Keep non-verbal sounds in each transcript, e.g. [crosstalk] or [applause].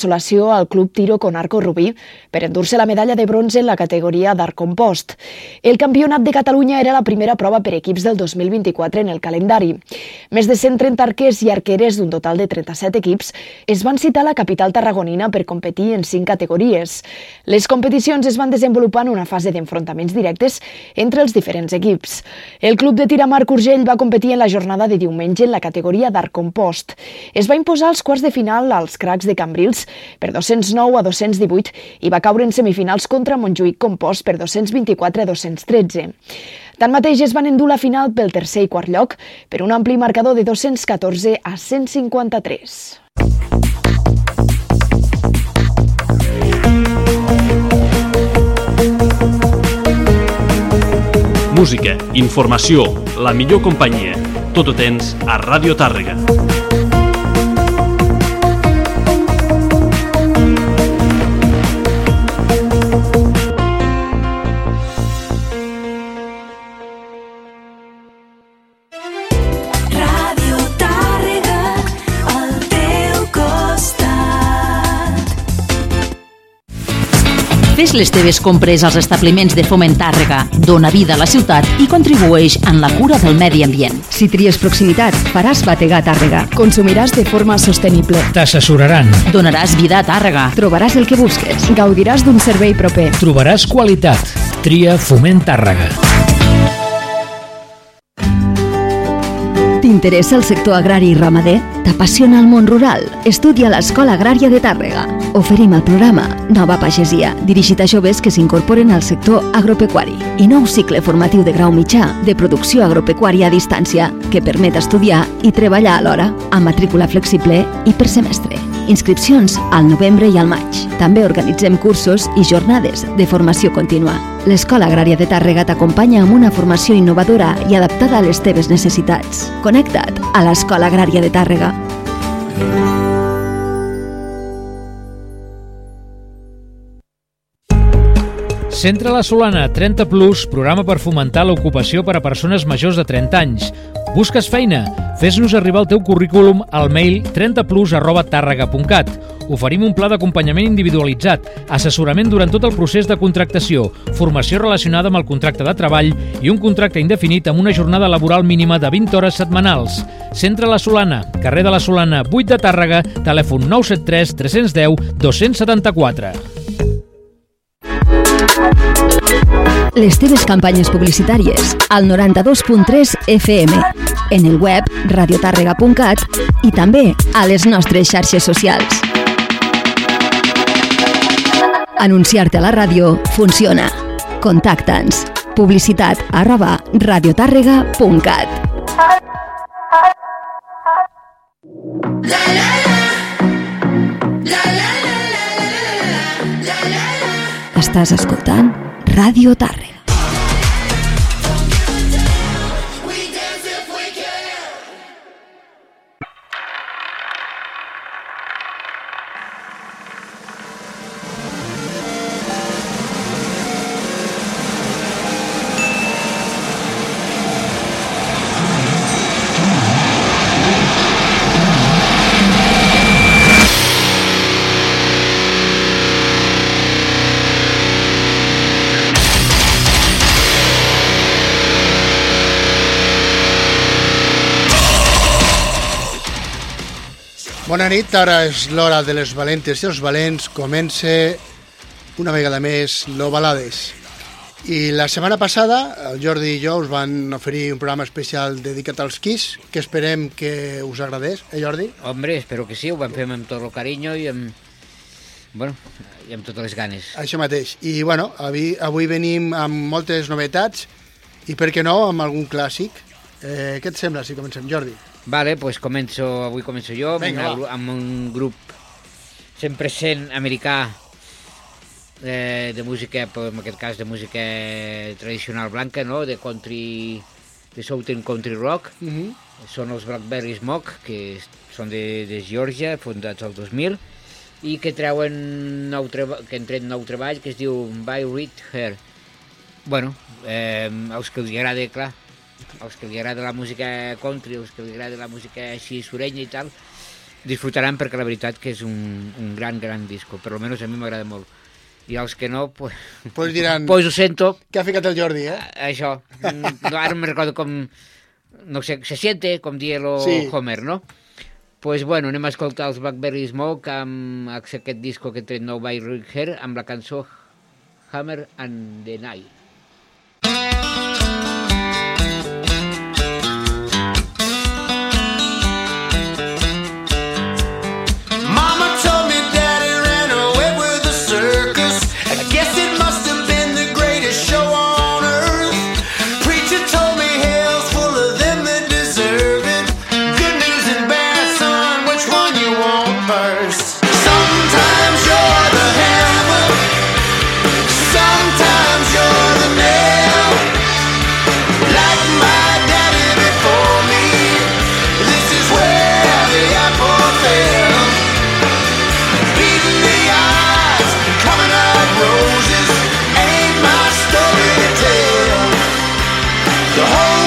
consolació al Club Tiro con Arco Rubí per endur-se la medalla de bronze en la categoria d'art compost. El Campionat de Catalunya era la primera prova per equips del 2024 en el calendari. Més de 130 arquers i arqueres d'un total de 37 equips es van citar a la capital tarragonina per competir en cinc categories. Les competicions es van desenvolupar en una fase d'enfrontaments directes entre els diferents equips. El Club de Tir amb arc Urgell va competir en la jornada de diumenge en la categoria d'art compost. Es va imposar als quarts de final als cracs de Cambrils per 209 a 218 i va caure en semifinals contra Montjuïc Compost per 224 a 213. Tanmateix es van endur la final pel tercer i quart lloc per un ampli marcador de 214 a 153. Música, informació, la millor companyia. Tot ho tens a Ràdio Tàrrega. Fes les teves compres als establiments de Foment Tàrrega, dona vida a la ciutat i contribueix en la cura del medi ambient. Si tries proximitat, faràs bategar Tàrrega. Consumiràs de forma sostenible. T'assessoraran. Donaràs vida a Tàrrega. Trobaràs el que busques. Gaudiràs d'un servei proper. Trobaràs qualitat. Tria Foment Tàrrega. T'interessa el sector agrari i ramader? T'apassiona el món rural? Estudia a l'Escola Agrària de Tàrrega. Oferim el programa Nova Pagesia, dirigit a joves que s'incorporen al sector agropecuari i nou cicle formatiu de grau mitjà de producció agropecuària a distància que permet estudiar i treballar alhora, amb matrícula flexible i per semestre. Inscripcions al novembre i al maig. També organitzem cursos i jornades de formació contínua. L'Escola Agrària de Tàrrega t'acompanya amb una formació innovadora i adaptada a les teves necessitats. Connecta't a l'Escola Agrària de Tàrrega. Centre La Solana 30 Plus, programa per fomentar l'ocupació per a persones majors de 30 anys. Busques feina? Fes-nos arribar el teu currículum al mail 30plus arroba tàrrega.cat. Oferim un pla d'acompanyament individualitzat, assessorament durant tot el procés de contractació, formació relacionada amb el contracte de treball i un contracte indefinit amb una jornada laboral mínima de 20 hores setmanals. Centre La Solana, carrer de la Solana, 8 de Tàrrega, telèfon 973 310 274. Les teves campanyes publicitàries al 92.3 FM, en el web radiotàrrega.cat i també a les nostres xarxes socials. Anunciar-te a la ràdio funciona. Contacta'ns. Publicitat arroba radiotàrrega.cat Estàs escoltant Ràdio Tàrrega. Bona nit, ara és l'hora de les valentes i els valents. Comença una vegada més l'Ovalades. I la setmana passada, el Jordi i jo us van oferir un programa especial dedicat als Kiss, que esperem que us agradés, eh Jordi? Hombre, espero que sí, ho vam fer amb tot el carinyo i amb, bueno, i amb totes les ganes. Això mateix. I bueno, avui, avui venim amb moltes novetats i per què no amb algun clàssic. Eh, què et sembla si comencem, Jordi? Vale, pues començo, avui començo jo amb, Vinga, una, va. amb un grup 100% americà de, de música, en aquest cas de música tradicional blanca, no? de country, de Southern Country Rock. Uh -huh. Són els Blackberry Smoke, que són de, de Georgia, fundats el 2000, i que treuen nou treba- que han tret nou treball que es diu By Read Her. Bueno, eh, als que els agrada, clar, als que li agrada la música country, als que li agrada la música així surenya i tal, disfrutaran perquè la veritat que és un, un gran, gran disco. Per almenys a mi m'agrada molt. I els que no, pues, Pues diran pues ho sento, que ha ficat el Jordi, eh? això. Mm, No, ara no recordo com... No sé, se siente, com dia lo Sí. Homer, no? Pues bueno, anem a escoltar els Blackberry Smoke amb aquest disco que tret nou by Rick Hare amb la cançó Hammer and the Night. The whole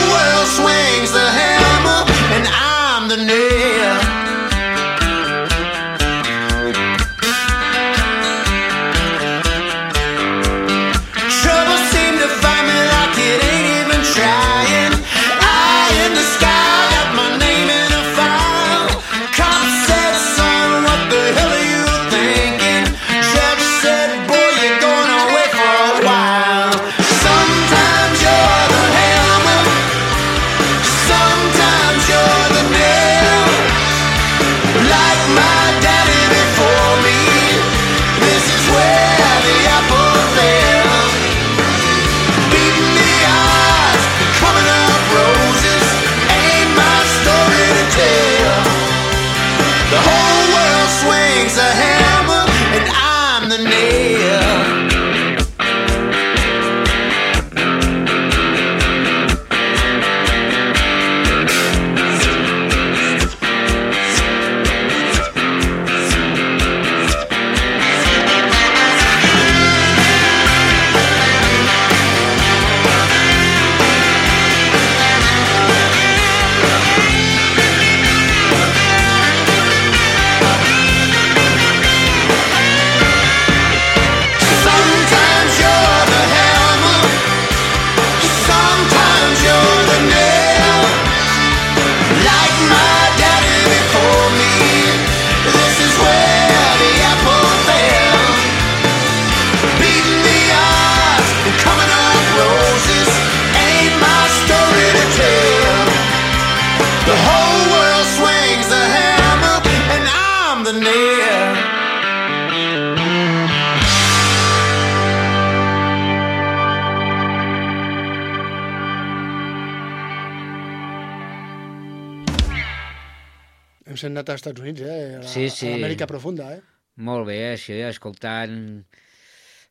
Hem sent anat als Estats Units, eh? A, Sí, sí. A l'Amèrica profunda, eh? Molt bé, això, escoltant...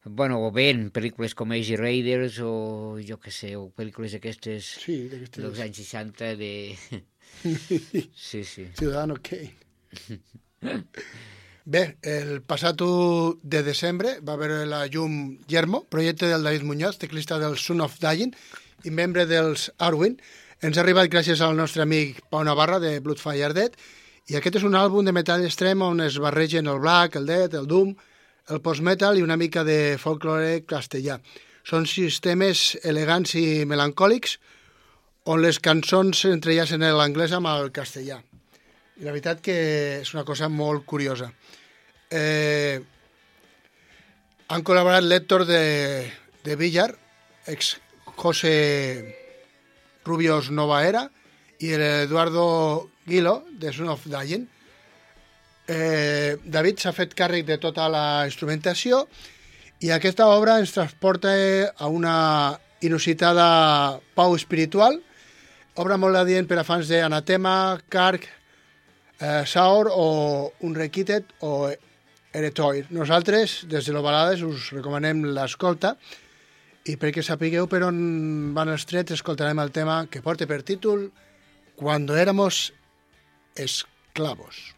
Bueno, o veient pel·lícules com Easy Raiders o jo que sé, o pel·lícules aquestes Sí, dels anys 60 de... [laughs] Sí, sí. Ciudadano Kane. Bé, el passat 1 de desembre va veure la llum Yermo, projecte del David Muñoz, teclista del Son of Dying i membre dels Arwin. Ens ha arribat gràcies al nostre amic Pau Navarra de Bloodfire Dead i aquest és un àlbum de metall extrem on es barregen el black, el death, el doom, el post-metal i una mica de folklore castellà. Són sistemes elegants i melancòlics on les cançons s'entrellacen en l'anglès amb el castellà. I la veritat que és una cosa molt curiosa. Eh, han col·laborat l'Héctor de, de Villar, ex José Rubios Nova Era, i el Eduardo Guilo, de Son of Dying. Eh, David s'ha fet càrrec de tota la instrumentació i aquesta obra ens transporta a una inusitada pau espiritual, obra molt adient per a fans d'Anatema, Kark, eh, Saur o Unrequited o Eretoir. Nosaltres, des de l'Ovalades, us recomanem l'escolta i perquè sapigueu per on van els trets, escoltarem el tema que porta per títol Cuando éramos esclavos.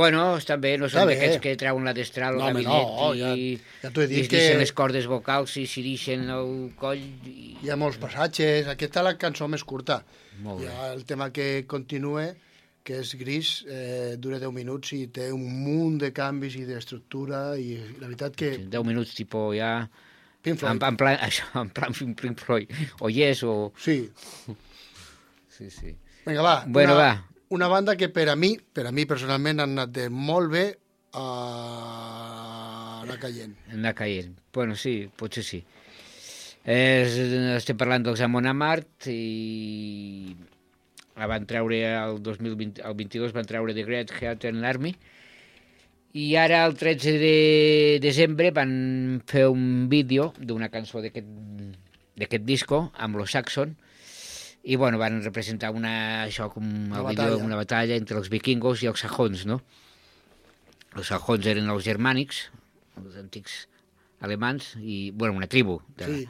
Bueno, estan bé, no Està són d'aquests que treuen la destral No, home, gabinet no, ja- i, ja t'ho he dit i es que- les cordes vocals i s'hi deixen el coll. I... Hi ha molts passatges. Aquesta és la cançó més curta. Molt bé. el tema que continua, que és gris, eh, dura 10 minuts i té un munt de canvis i d'estructura i la veritat que... 10 minuts, tipo, ja... Pink Floyd. En, en, plan, [laughs] això, en plan Pink Floyd. O Yes, o... Sí. [laughs] Sí, sí. Vinga, va. Bueno, una, va. Una banda que per a mi, per a mi personalment, han anat de molt bé a anar caient. Anar caient. Bueno, sí, potser sí. És, estem parlant dels Amon Amart i la van treure el 2020, el 22 van treure The Great Heathen Army i ara el 13 de desembre van fer un vídeo d'una cançó d'aquest disco amb los Saxon i bueno, van representar una, això com Una el vídeo, batalla. una batalla entre els vikingos i els sajons, no? Els sajons eren els germànics, els antics alemans, i, bueno, una tribu de, Sí.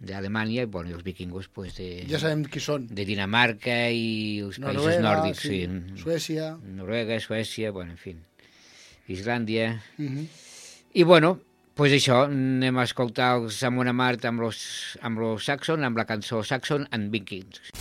d'Alemanya, i, bueno, i els vikingos, pues, de, Ja sabem qui són. de Dinamarca i els països Noruega, nòrdics, sí, sí. Suècia. Noruega, Suècia, bueno, en fi, Islàndia... Mhm. I, bueno, pues això, anem a escoltar els Amon Amart amb los, amb los Saxon, amb la cançó Saxon and Vikings.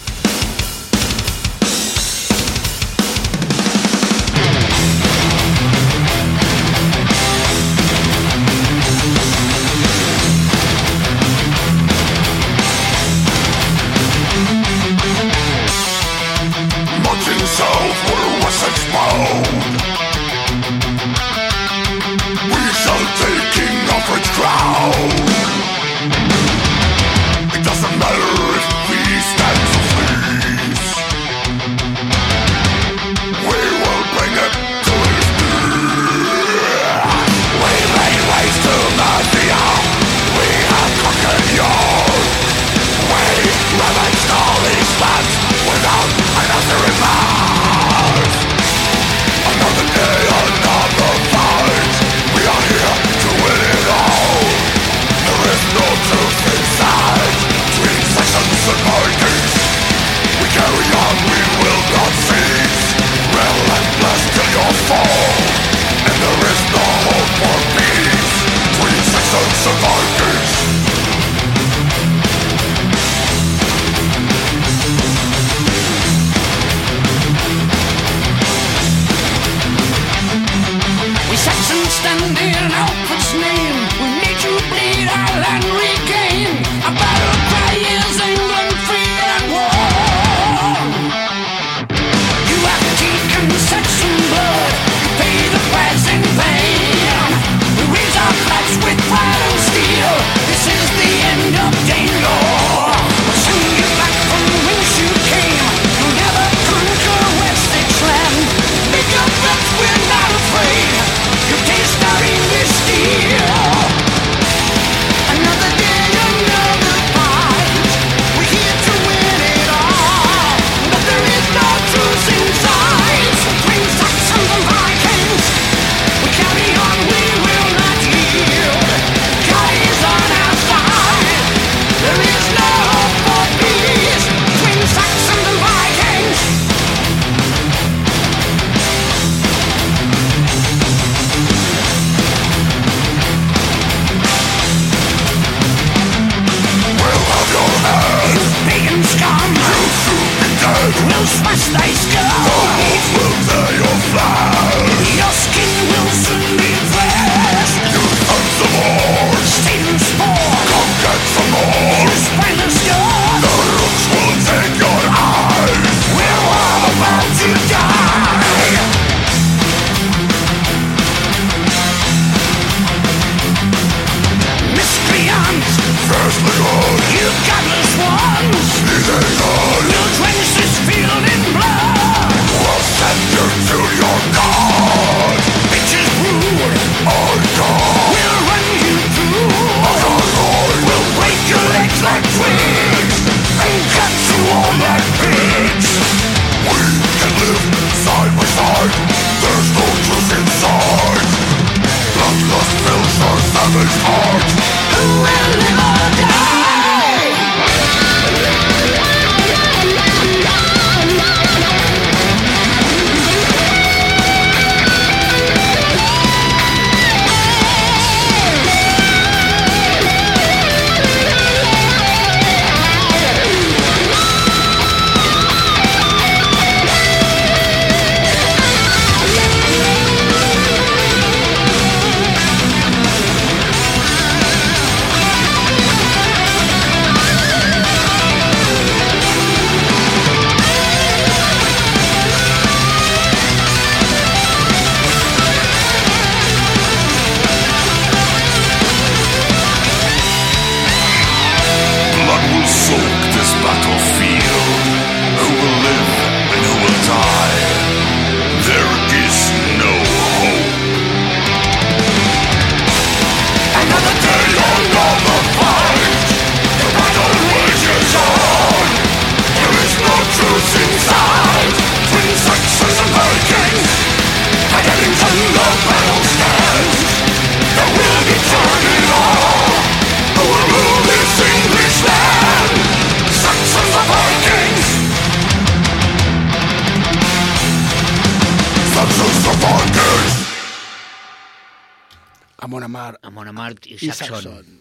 Saxon. Saxon.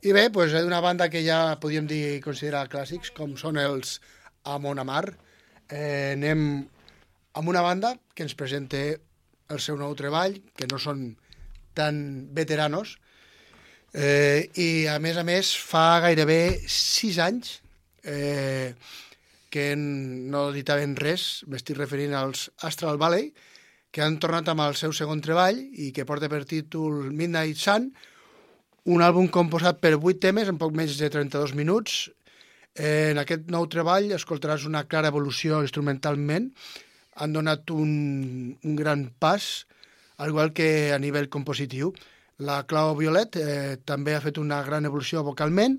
I bé, doncs, és una banda que ja podríem dir considerar clàssics, com són els Amon Amar. Eh, anem amb una banda que ens presenta el seu nou treball, que no són tan veteranos, eh, i a més a més fa gairebé sis anys eh, que no editaven res, m'estic referint als Astral Valley, que han tornat amb el seu segon treball i que porta per títol Midnight Sun, un àlbum composat per 8 temes en poc menys de 32 minuts. En aquest nou treball escoltaràs una clara evolució instrumentalment. Han donat un, un gran pas, al igual que a nivell compositiu. La Clau Violet eh, també ha fet una gran evolució vocalment.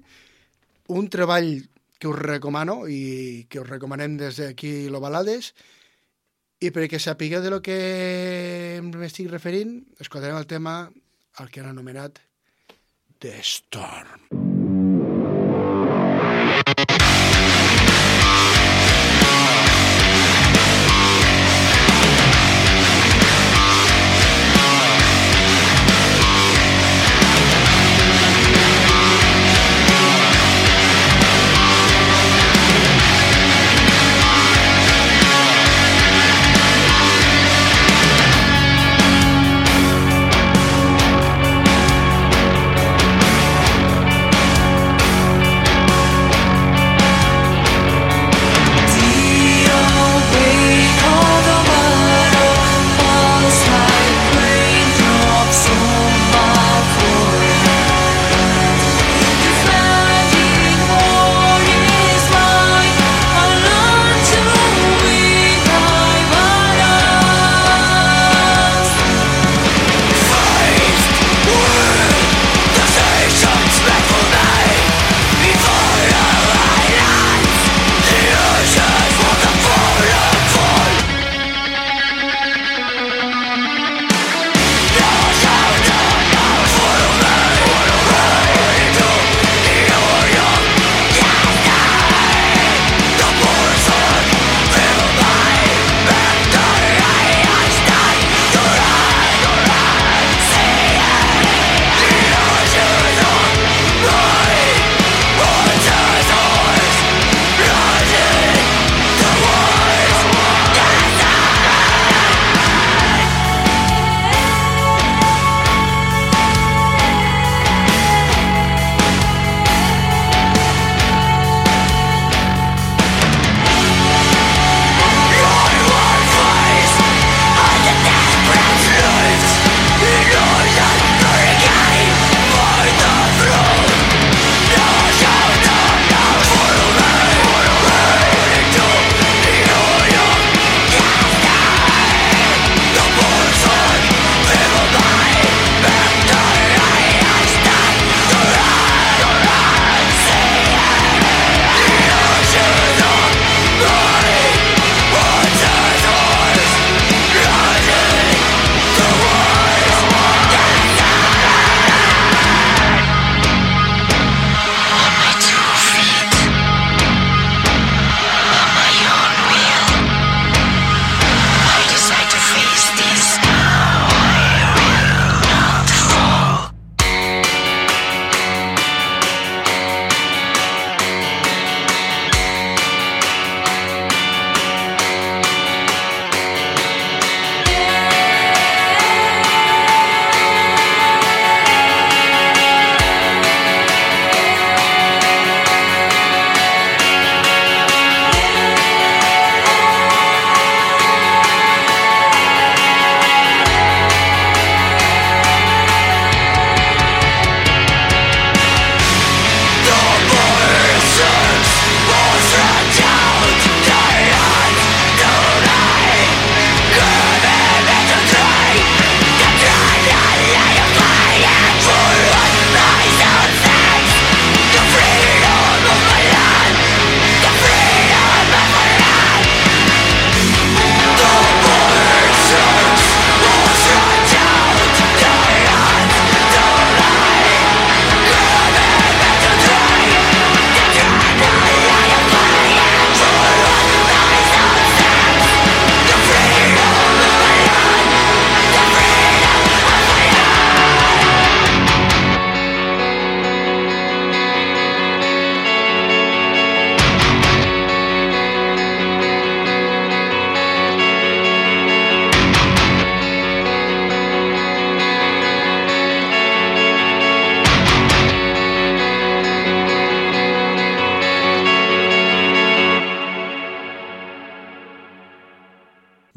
Un treball que us recomano i que us recomanem des d'aquí lo Balades. I perquè sapigueu de lo que m'estic referint, escoltarem el tema al que han anomenat The Storm.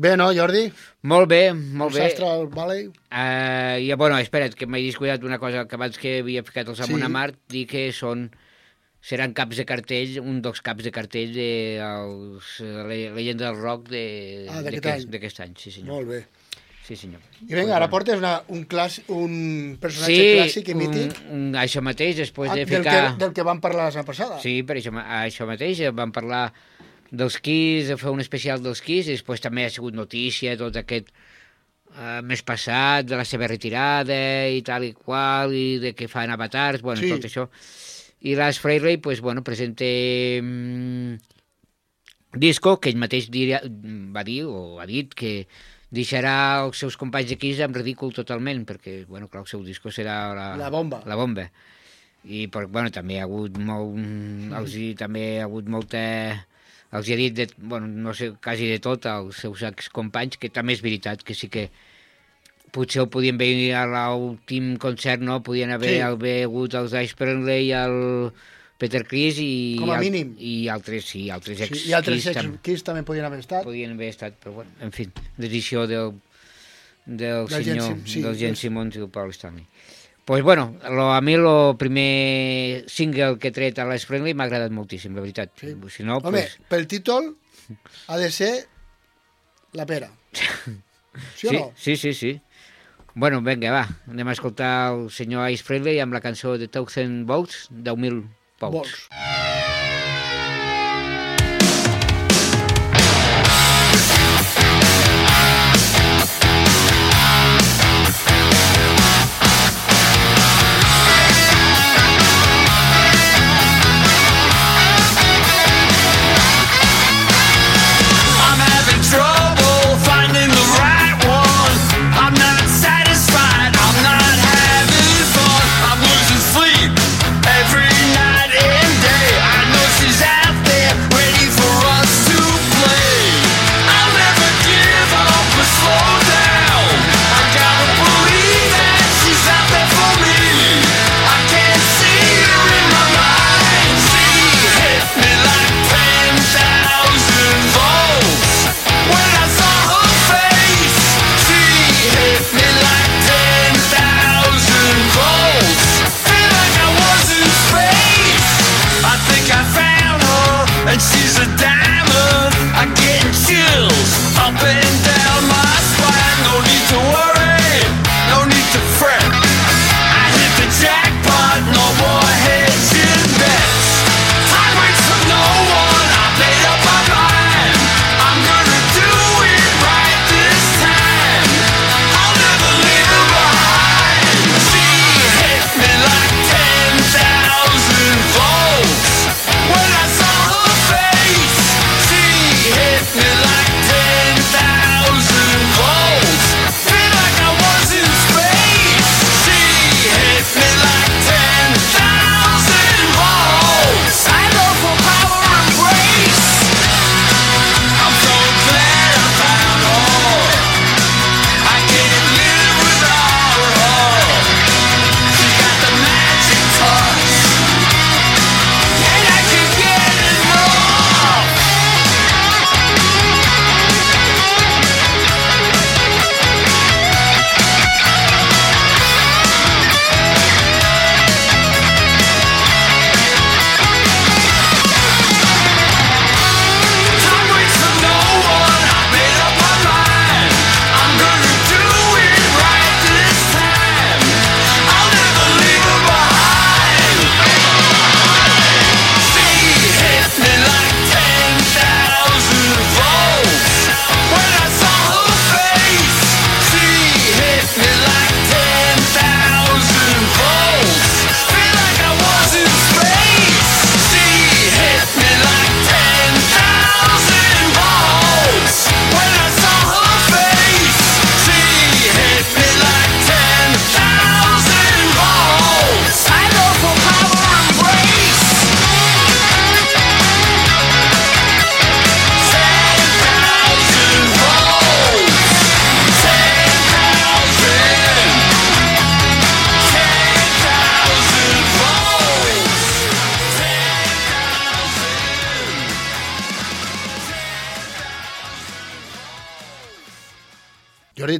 Bé, no, Jordi? Molt bé, molt bé. Sastre al Valley? Uh, i, bueno, espera't, que m'he descuidat una cosa que abans que havia ficat el Samon Sí. sí. Mart, dir que són seran caps de cartell, un dels caps de cartell de els, le- Leyenda del Rock de, Ah, d'aquest d'aquest any. d'aquest any, sí senyor. Molt bé. Sí senyor. I vinga, ara portes una, un, clàs, un personatge Sí, clàssic i mític un, això mateix, després ah, de del, ficar... que, del que vam parlar la setmana passada. Sí, per això, això mateix, vam parlar dels Kiss, de fer un especial dels Kiss, i després també ha sigut notícia tot aquest eh, mes passat, de la seva retirada i tal i qual, i de que fan avatars, bueno, Sí. tot això. I Lars Freire, pues, bueno, presenta mm, disco que ell mateix diria, va dir, o ha dit, que deixarà els seus companys de Kiss en ridícul totalment, perquè, bueno, clar, el seu disco serà la, La bomba. La bomba. I, però, bueno, també ha hagut molt... Els, hi- també ha hagut molta... Els ha dit, de, bueno, no sé, quasi de tot, als seus excompanys, que també és veritat, que sí que potser ho podien veure a l'últim concert, no? Podien haver Sí. hagut els Ice i el Peter Criss i... Com a al- mínim. I altres, sí, altres ex Sí, I altres ex tam- també podien haver estat. podien haver estat, però bueno, en fi, decisió del, del, Del senyor, Sim- sí, del Gene és- Simmons i del Paul Stanley. Pues bueno, lo, a mi el primer single que he tret a l'Ice Friendly m'ha agradat moltíssim, la veritat. Sí. Si no, Home, pues, pel títol ha de ser la pera. [laughs] Sí o sí, no? sí, sí, sí. Bueno, vinga, va, anem a escoltar el senyor Ice Friendly amb la cançó de Thousand Volts, 10.000 volts. Vols.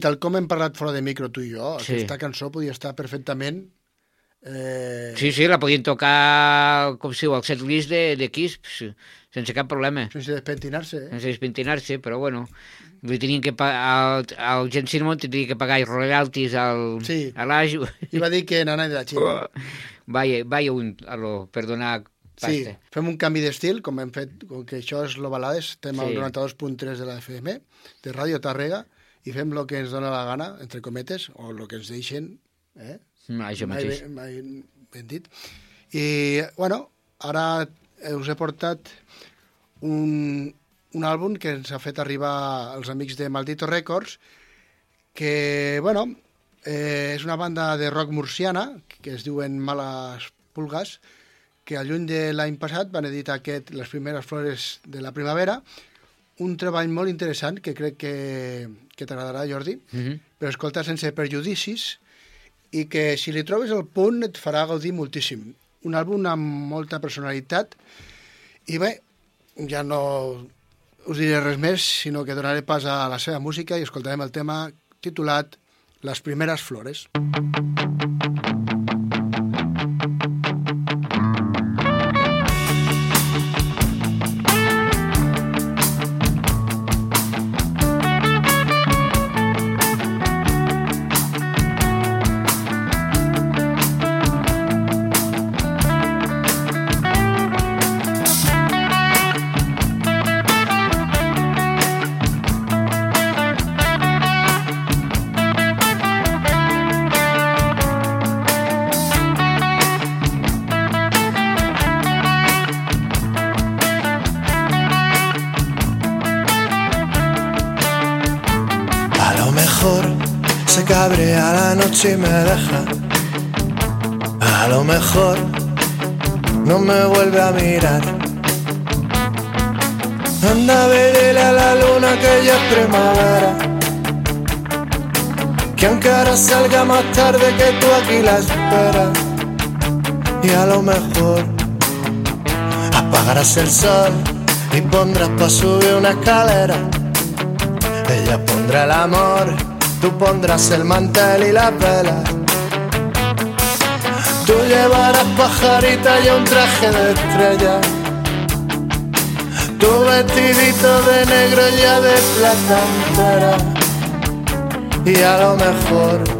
Tal com hem parlat fora de micro tu i jo, Sí. aquesta cançó podia estar perfectament... Eh, Sí, sí, la podien tocar, com si al setlist de, de Kiss, sense cap problema. Sense despentinar-se, eh? Sense despentinar-se, però bueno, li tenien que pagar, el, el Gen Cinnamon tenia que pagar els royalties al, Sí. a l'Aju. I va dir que nana de la Xina. [laughs] Vaya, vaya un, a lo, per donar Sí, pasta. fem un canvi d'estil, com hem fet, com que això és l'Ovalades, estem al Sí. 92.3 de la FM, de Ràdio Tàrrega, i fem el que ens dona la gana, entre cometes, o el que ens deixen, eh? Mm, Això mai, mateix. ben- mai ben dit. I, bueno, ara us he portat un, un àlbum que ens ha fet arribar els amics de Maldito Records, que, bueno, eh, és una banda de rock murciana, que es diuen Males Pulgas, que al juny de l'any passat van editar aquest Les primeres flores de la primavera, un treball molt interessant que crec que, que t'agradarà, Jordi, Mhm. però escolta sense perjudicis i que si li trobes el punt et farà gaudir moltíssim. Un àlbum amb molta personalitat i bé, ja no us diré res més, sinó que donaré pas a la seva música i escoltarem el tema titulat Les primeres flores. A noche me deja. A lo mejor no me vuelve a mirar. Anda verle a la luna que ya es primavera. Que aunque ahora salga más tarde que tú aquí la esperas. Y a lo mejor apagarás el sol y pondrás para subir una escalera. Ella pondrá el amor, tú pondrás el mantel y las velas. Tú llevarás pajarita y un traje de estrella. Tu vestidito de negro ya de plata entera. Y a lo mejor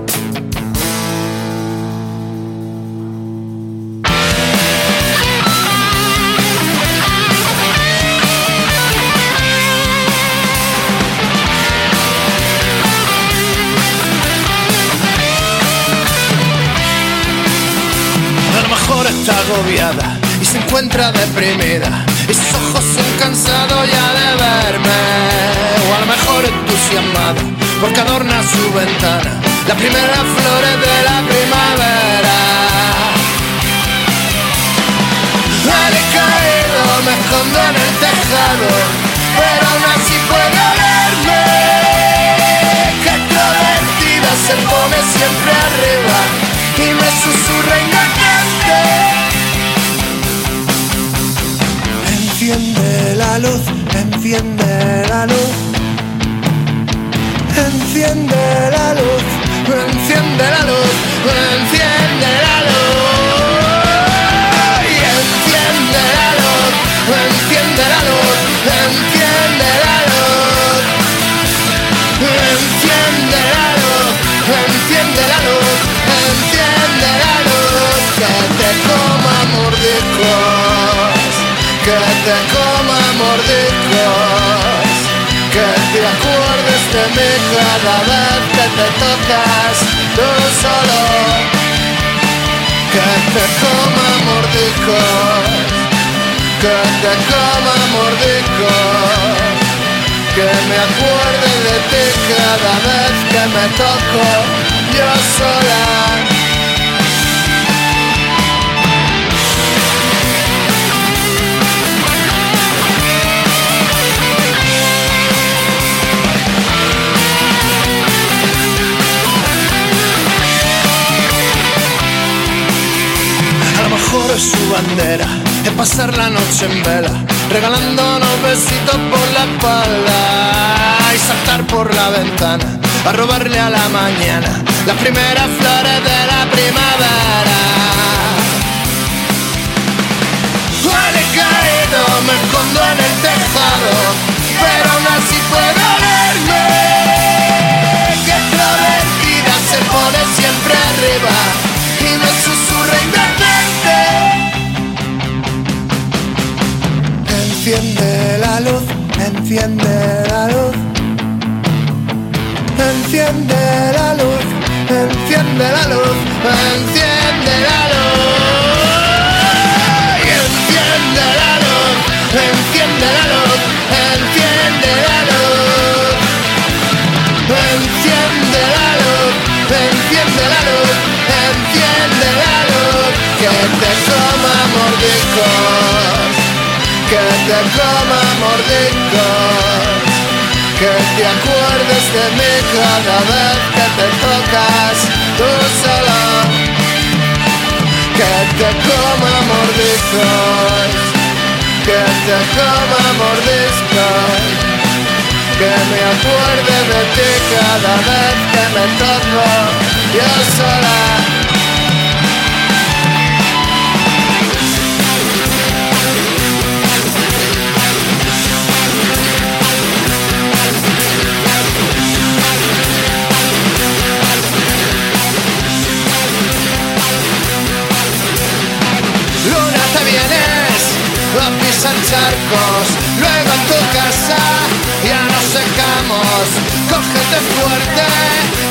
está agobiada y se encuentra deprimida y sus ojos se han cansado ya de verme. O a lo mejor entusiasmada porque adorna su ventana las primeras flores de la primavera. Al caído me escondo en el tejado, pero aún así puedo verme. Que extrovertida se pone siempre arriba y me susurra inocente. Enciende la luz, enciende la luz. Enciende la luz, enciende la luz, enciende de mí cada vez que te tocas tú solo. Que te coma mordiscos, que te coma mordiscos. Que me acuerde de ti cada vez que me toco yo sola. Bandera, es pasar la noche en vela, regalándonos besitos por la espalda y saltar por la ventana a robarle a la mañana las primeras flores de la primavera. Al he caído, me escondo en el tejado, pero aún así puedo verme. Que extrovertida se pone siempre arriba Enciende la luz, enciende la luz. Enciende la luz, enciende la luz, enciende la luz. Enciende la luz, enciende la luz, enciende la luz. Enciende la luz, enciende la luz, enciende la luz. Que te coma mordiscos, que te coma mordiscos. Que te acuerdes de mí cada vez que te tocas tú sola. Que te coma mordiscos, que te coma mordiscos. Que me acuerde de ti cada vez que me toco yo sola. Charcos, luego en tu casa ya nos secamos. Cógete fuerte,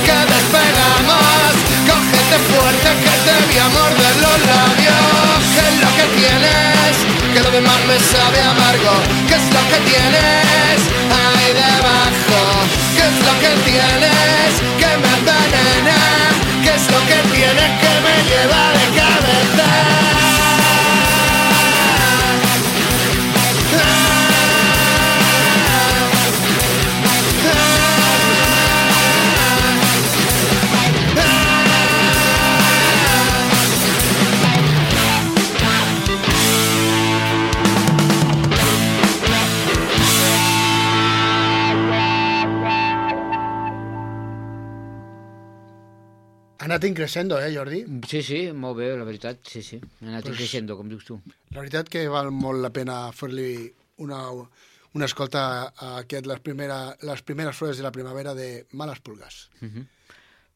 que despegamos. Cógete fuerte, que te voy a morder los labios. ¿Qué es lo que tienes? Que lo demás me sabe amargo. ¿Qué es lo que tienes ahí debajo? ¿Qué es lo que tienes que me envenena? ¿Qué es lo que tienes que me lleva de cabeza? Anat increixendo, eh, Jordi? Sí, sí, molt bé, la veritat, sí, sí. Ha anat Pues- pues... creixent, com dius tu. La veritat que val molt la pena fer-li una, una escolta a aquest, les, primera, les primeres flores de la primavera de Males Pulgas. Uh -huh.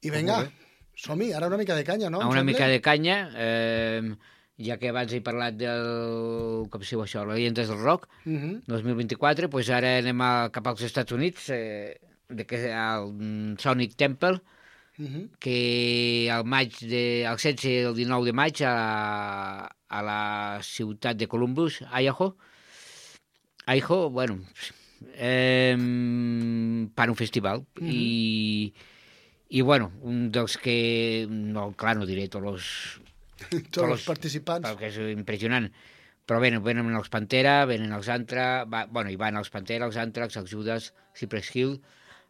I vinga, som-hi, ara una mica de canya, no? una mica de canya, eh, ja que abans he parlat del... com diu això, les llegendes del rock, Mhm. 2024, doncs ara anem a, cap als Estats Units, eh, de que, al mm, Sonic Temple, Mhm. que al maig de, el 16 i el 19 de maig a, a la ciutat de Columbus, Idaho, Idaho, bueno, eh, per un festival Mhm. i, i bueno, un dels que, no, clar, no diré tots els, [laughs] Tots els participants. perquè és impressionant, però venen, venen els Pantera, venen els Antra, va, bueno, hi van els Pantera, els Antrax, els Judas, Cypress Hill,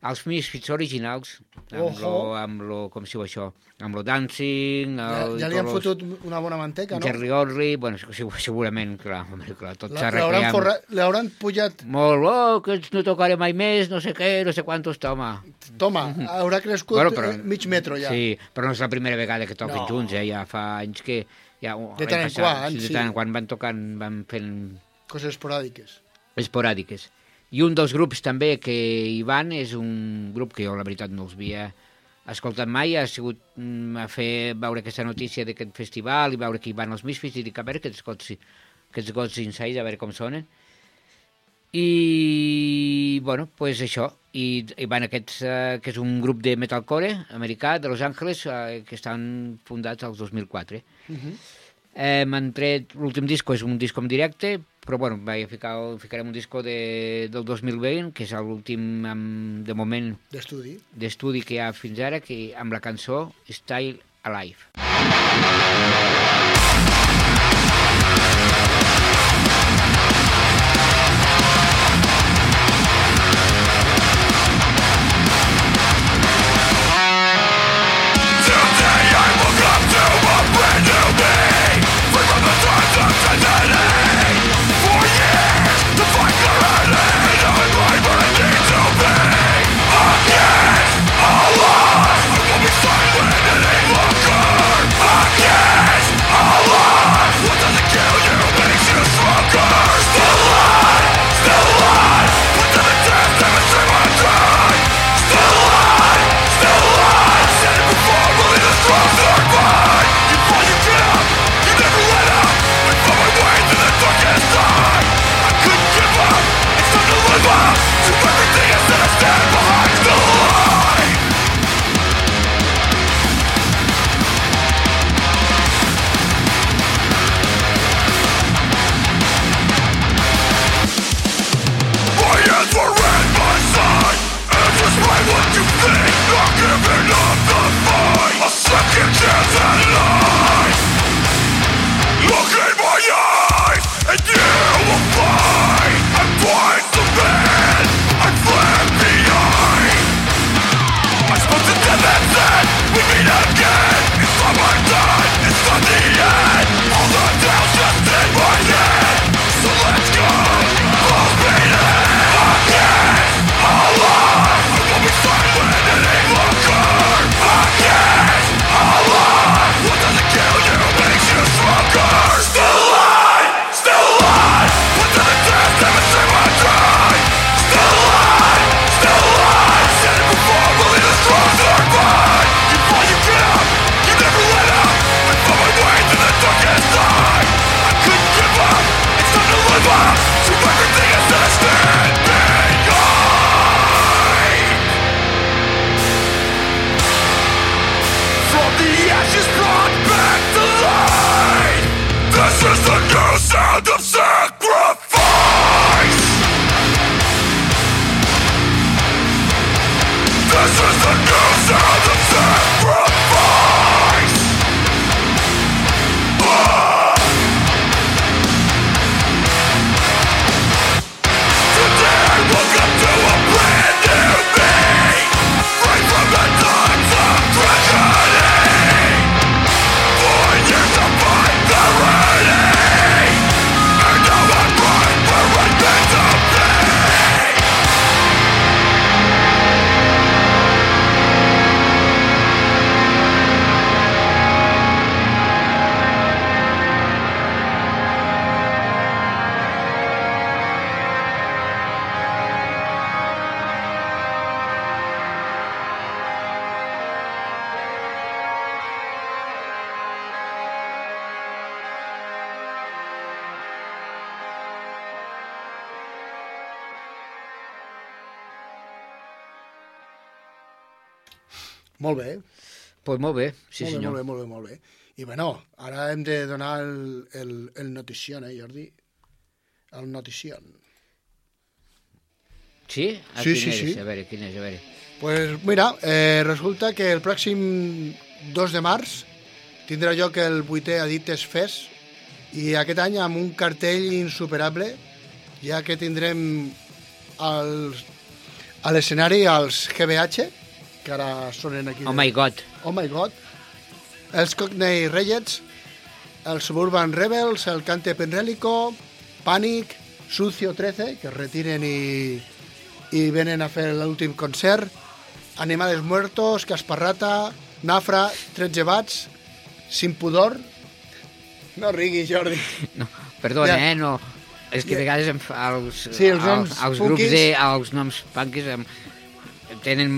els Misfits originals, amb, Ojo. lo, amb lo, com si diu això, amb lo Dancing, Ja, el, ja li han tots fotut una bona manteca, los no? Jerry Orley, bueno, segur- segurament, clar, home, clar tot s'ha recreat. forra- l'hauran pujat... Molt, oh, que no tocaré mai més, no sé què, no sé quantos, toma. Toma, haurà crescut Bueno, però- però... mig metro ja. Sí, però no és la primera vegada que toquen No. junts, eh? ja fa anys que... Ja, De tant en quan, sí, de tant en quan van tocant, van fent Coses esporàdiques. esporàdiques. I un dels grups també que hi van és un grup que jo la veritat no els havia escoltat mai, ha sigut mm, a fer veure aquesta notícia d'aquest festival i veure que hi van els Misfits i dic a veure aquests gots, aquests gots inside, a veure com sonen. I, bueno, pues això. I, i van aquests, eh, que és un grup de metalcore americà de Los Angeles eh, que estan fundats al 2004. Mhm. Eh, M'han tret, l'últim disco és un disco en directe, però bueno, vaig ficar, ficarem un disco de, del 2020, que és l'últim de moment D'estudi. d'estudi que hi ha fins ara, que amb la cançó Style Alive. Molt bé. Pues molt bé, sí molt senyor. Bé, molt bé, molt bé, molt bé. I bueno, ara hem de donar el, el, el notició, eh, Jordi? El notició. Sí? A Sí, quin sí, és? sí. A veure, quin és? A veure. Pues mira, eh, resulta que el pròxim 2 de març tindrà lloc el vuitè Edites Fest i aquest any amb un cartell insuperable, ja que tindrem els, a l'escenari els GBH, que ara sonen aquí. Oh my God. Oh my God. Els Cockney Reyes, els Suburban Rebels, el Cante Penrélico, Panic, Sucio 13, que es retiren i, i venen a fer l'últim concert, Animales Muertos, Casparrata, Nafra, 13 Bats, Sin Pudor... No riguis, Jordi. No, perdona, Ja. eh, no... És que a vegades em, fa- els, Sí, els noms els, els grups de... Els noms punkis em, tenen,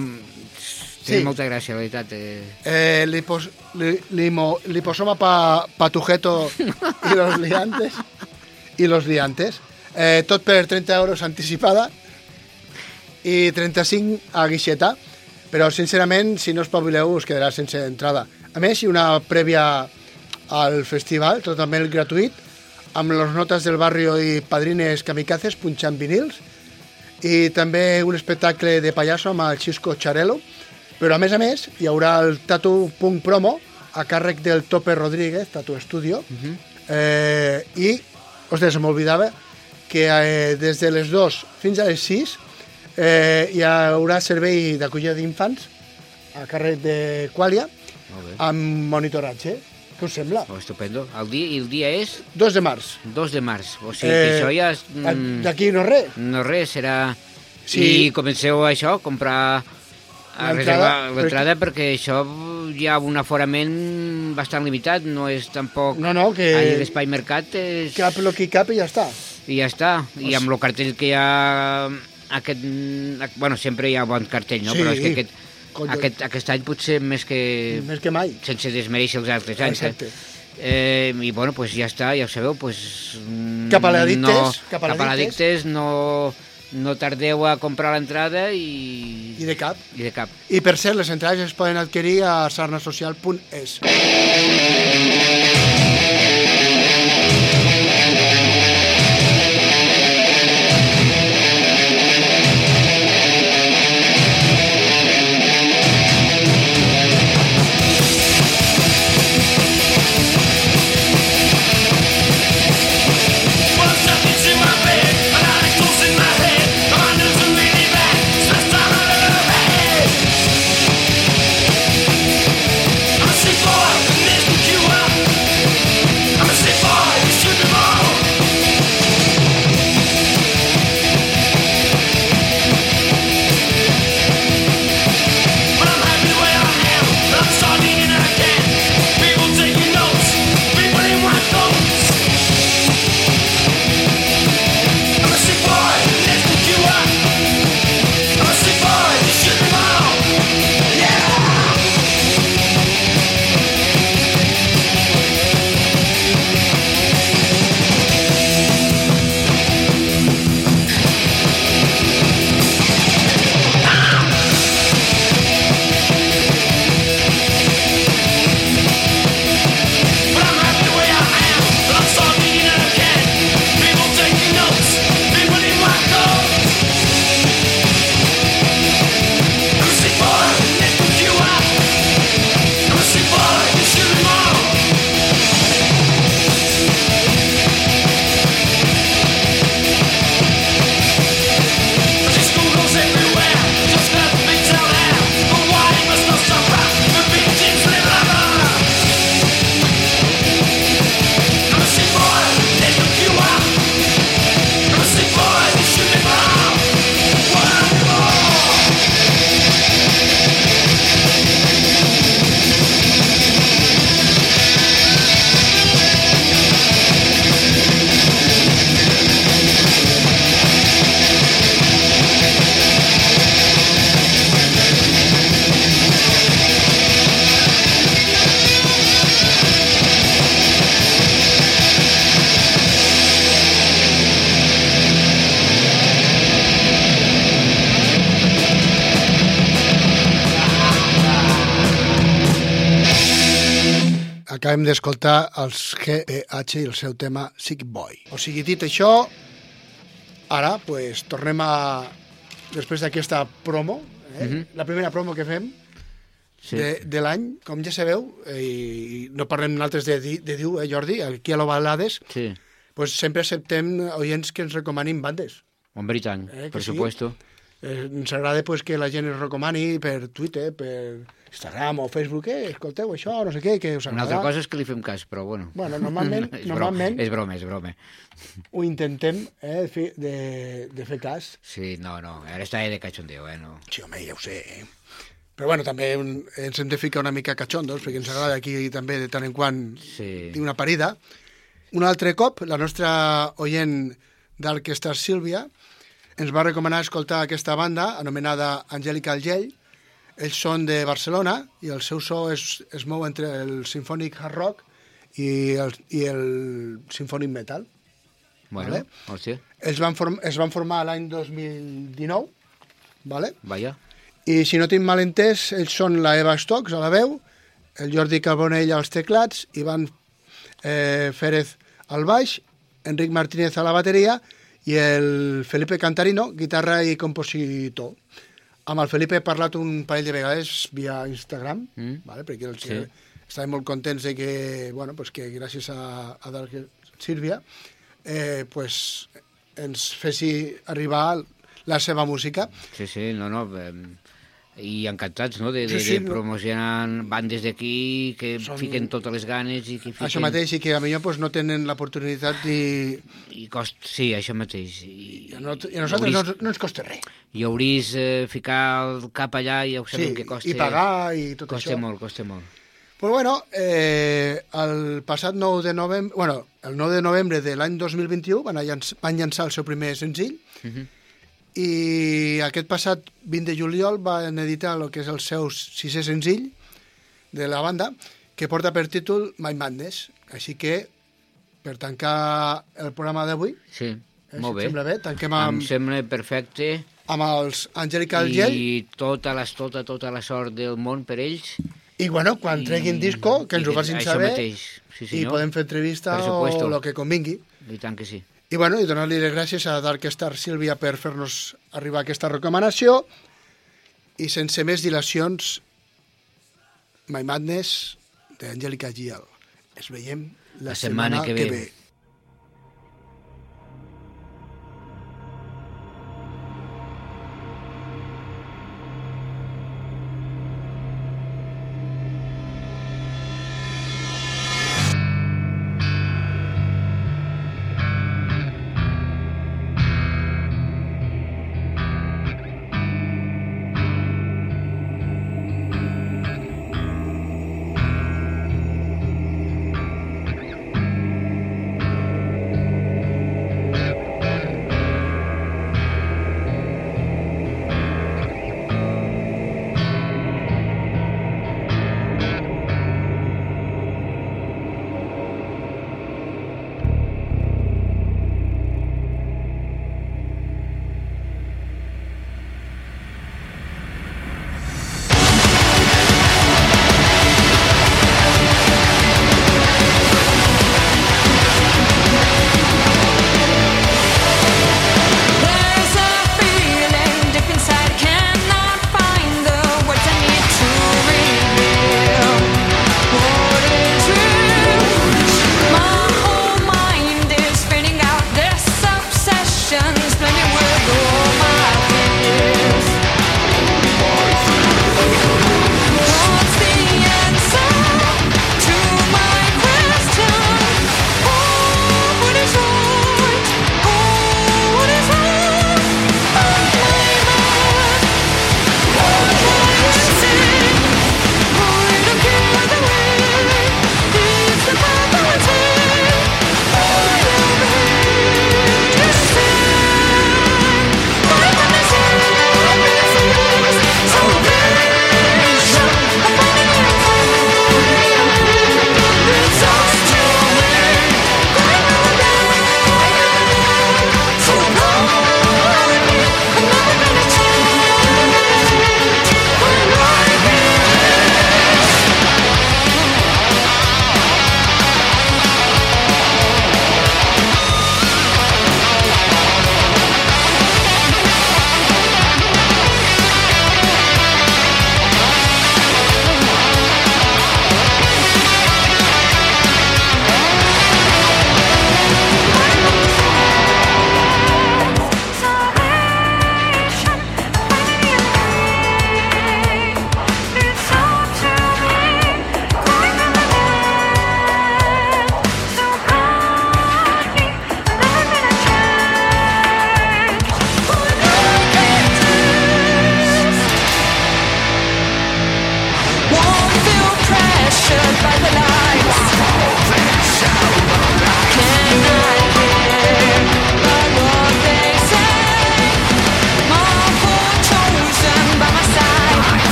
Sí. molta gràcia, la veritat. Eh. Eh, lipos, li, limo, liposoma pa, patujeto y los liantes. Y los liantes. Eh, tot per 30 euros anticipada i 35 a guixeta. Però, sincerament, si no espavileu, us quedarà sense entrada. A més, hi una prèvia al festival, totalment gratuït, amb les notes del barrio i padrines kamikazes punxant vinils, i també un espectacle de pallasso amb el Xisco Charelo, però a més a més hi haurà el Tatu Punk Promo a càrrec del Tope Rodríguez, Tatu Studio, eh, i, ostres, se m'oblidava que eh, des de les 2 fins a les 6 eh, hi haurà servei d'acollida d'infants a càrrec de Qualia amb monitoratge. Què us sembla? Oh, estupendo. El dia, el dia és 2 de març. 2 de març. O sigui que això ja... És, mm, D'aquí no res. No res, serà... Sí. I comenceu això, comprar L'entrada, perquè això hi ha un aforament bastant limitat, no és tampoc... No, no, que- Allà l'Espai Mercat és... Cap lo que cap i ja està. I ja està. I amb el cartell que hi ha... Aquest, bueno, sempre hi ha bon cartell, no? Sí. Però és que aquest, Collons. aquest, aquest any potser més que... Més que mai. Sense desmereixer els altres anys. Exacte. Eh? Eh, I bueno, pues ja està, ja ho sabeu, pues, Cap a l'addictes, no, cap a l'addictes, no, no tardeu a comprar l'entrada i... I de cap. I de cap. I per cert, les entrades es poden adquirir a sarnasocial.es. Acabem d'escoltar els GPH i el seu tema Sick Boy. O sigui, dit això, ara pues, tornem a... Després d'aquesta promo, eh? Mhm. la primera promo que fem Sí. de, de l'any, com ja sabeu, eh, i no parlem nosaltres de, de diu, eh, Jordi, aquí a l'Ovalades, Sí. pues sempre acceptem oients que ens recomanin bandes. Hombre, i tant, Eh, per sí? supuesto. Eh, ens agrada pues, que la gent es recomani per Twitter, per Instagram o Facebook, eh, escolteu això, no sé què, que us Una agrada. altra cosa és que li fem cas, però bueno. Bueno, normalment, [laughs] és, normalment broma, és broma, és broma. [laughs] ho intentem eh, fi- de, de fer cas. Sí, no, no, ara està de cachondeo, eh? No. Sí, home, ja ho sé. Eh? Però bueno, també ens hem de ficar una mica cachondos, perquè ens agrada aquí també de tant en quant Sí. una parida. Un altre cop, la nostra oient d'Orquestra Sílvia ens va recomanar escoltar aquesta banda anomenada Angèlica Algell. Ells són de Barcelona i el seu so es, es mou entre el sinfònic hard rock i el, i el sinfònic metal. Bueno, Vale. hòstia, Ells van form, es van formar l'any 2019, ¿vale? vaja. I si no tinc mal entès, ells són la Eva Stocks a la veu, el Jordi Carbonell als teclats, Ivan eh, Férez al baix, Enric Martínez a la bateria i el Felipe Cantarino, guitarra i compositor. Amb el Felipe he parlat un parell de vegades via Instagram, Mm. vale? perquè els, Sí. estàvem molt contents de que, bueno, pues que gràcies a, a Dark Sílvia eh, pues, ens fessi arribar la seva música. Sí, sí, no, no. I encantats, no?, de, de, Sí, sí, de no. promocionar bandes d'aquí que Són- fiquen totes les ganes i que fiquen... Això mateix, i que a millor pues, no tenen l'oportunitat i, I cost... Sí, això mateix. I, i a, no, i a nosaltres no, no ens costa res. I hauries eh, ficar el cap allà i ja ho sabem Sí, que costa... i pagar i tot costa això. molt, costa molt. Pues bueno, eh, el passat 9 de novembre, bueno, el 9 de novembre de l'any 2021 van, a llanç, van llançar el seu primer senzill Uh -huh. I aquest passat 20 de juliol van editar el que és el seu sisè senzill de la banda, que porta per títol My Madness. Així que, per tancar el programa d'avui, Sí, eh, molt si bé. sembla bé, tanquem Em amb, sembla perfecte. amb els Angelica Algell i, I tota la, tota, tota la sort del món per ells. i bueno, quan treguin disco, que ens i ho facin saber mateix. Sí, i senyor. podem fer entrevista o el que convingui. I tant que sí. I, bueno, i donar-li les gràcies a Dark Star Sílvia per fer-nos arribar aquesta recomanació i sense més dilacions My Madness d'Angèlica Gial. Ens veiem la, La setmana que ve. ve.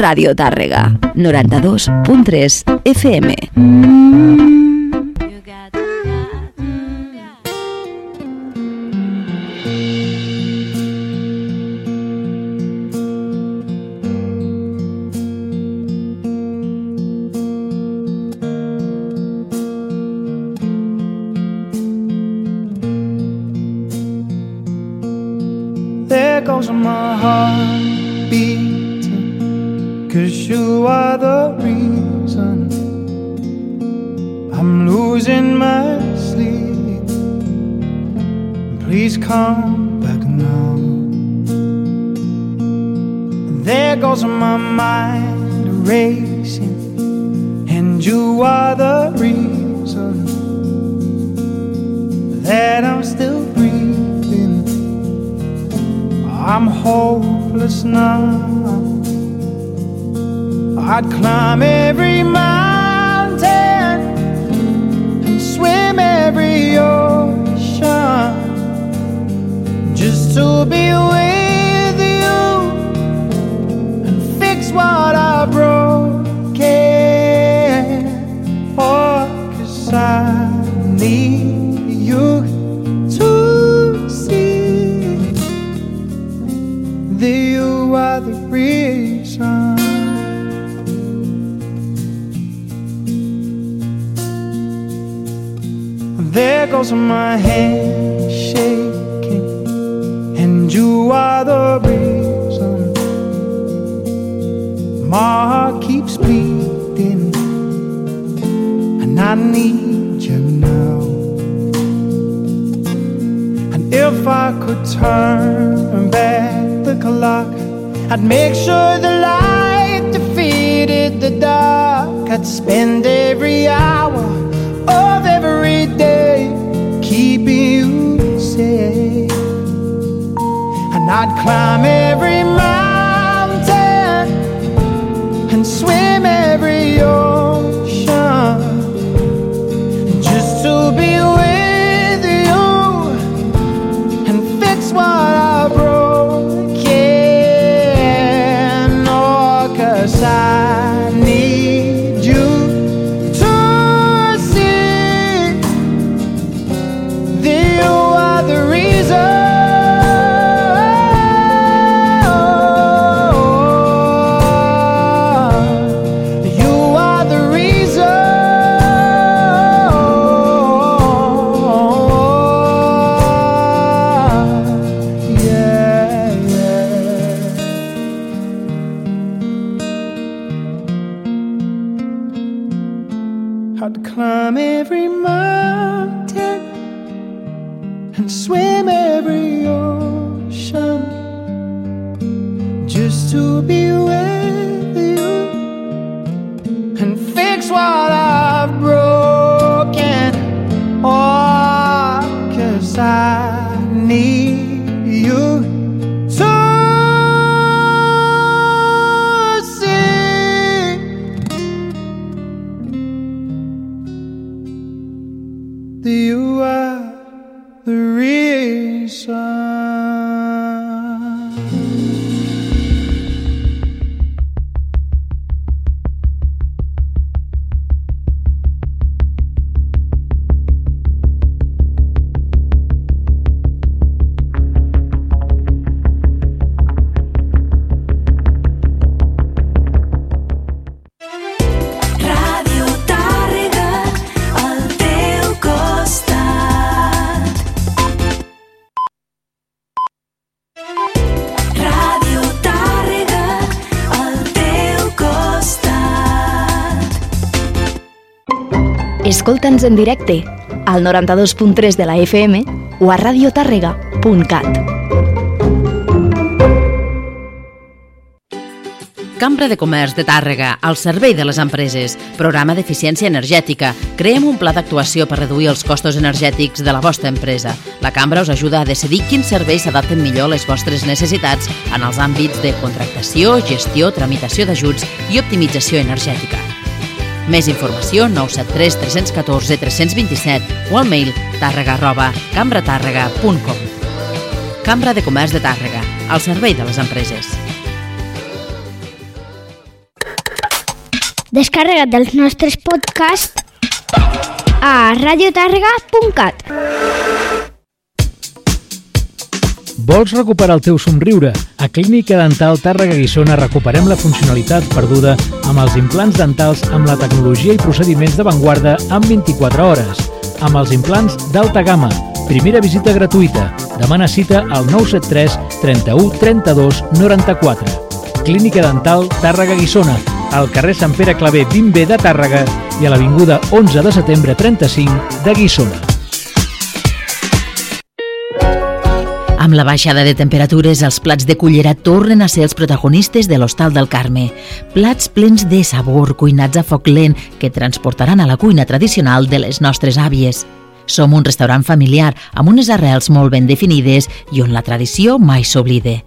Ràdio Tàrrega, 92.3 FM. There Goes my hand shaking, and you are the reason. My heart keeps beating, and I need you now. And if I could turn back the clock, I'd make sure the light defeated the dark. I'd spend every hour of every day keeping you safe. And I'd climb every mountain and swim every ocean and fix what I've broken. Escolta'ns en directe al 92.3 de la FM o a radiotàrrega.cat. Cambra de Comerç de Tàrrega, al servei de les empreses. Programa d'eficiència energètica. Creem un pla d'actuació per reduir els costos energètics de la vostra empresa. La Cambra us ajuda a decidir quins serveis s'adapten millor a les vostres necessitats en els àmbits de contractació, gestió, tramitació d'ajuts i optimització energètica. Més informació 973 314 327 o al mail tàrrega arroba cambratàrrega.com Cambra de Comerç de Tàrrega, al servei de les empreses. Descarrega't dels nostres podcasts a radiotàrrega.cat. Vols recuperar el teu somriure? A Clínica Dental Tàrrega Guissona recuperem la funcionalitat perduda amb els implants dentals amb la tecnologia i procediments d'avantguarda en 24 hores. Amb els implants d'alta gamma. Primera visita gratuïta. Demana cita al 973 31 32 94. Clínica Dental Tàrrega Guissona, al carrer Sant Pere Clavé 20B de Tàrrega i a l'Avinguda 11 de setembre 35 de Guissona. Amb la baixada de temperatures, els plats de cullera tornen a ser els protagonistes de l'Hostal del Carme. Plats plens de sabor, cuinats a foc lent, que transportaran a la cuina tradicional de les nostres àvies. Som un restaurant familiar amb unes arrels molt ben definides i on la tradició mai s'oblide.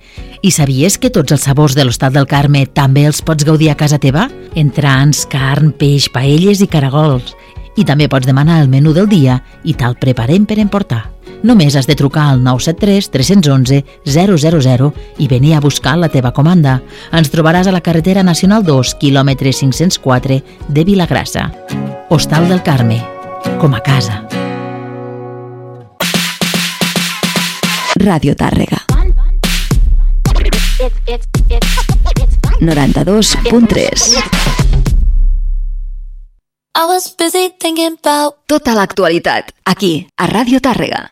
I sabies que tots els sabors de l'Hostal del Carme també els pots gaudir a casa teva? Entrants, carn, peix, paelles i caragols. I també pots demanar el menú del dia i te'l preparem per emportar. Només has de trucar al 973 311 000 i venir a buscar la teva comanda. Ens trobaràs a la carretera nacional 2, quilòmetre 504 de Vilagrassa. Hostal del Carme, com a casa. Ràdio Tàrrega. 92.3 I was busy thinking about Tota l'actualitat, aquí, a Ràdio Tàrrega.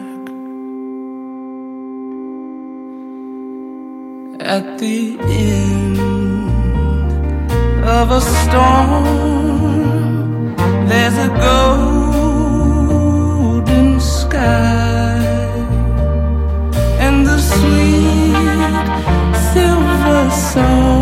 At the end of a storm, there's a golden sky and the sweet silver song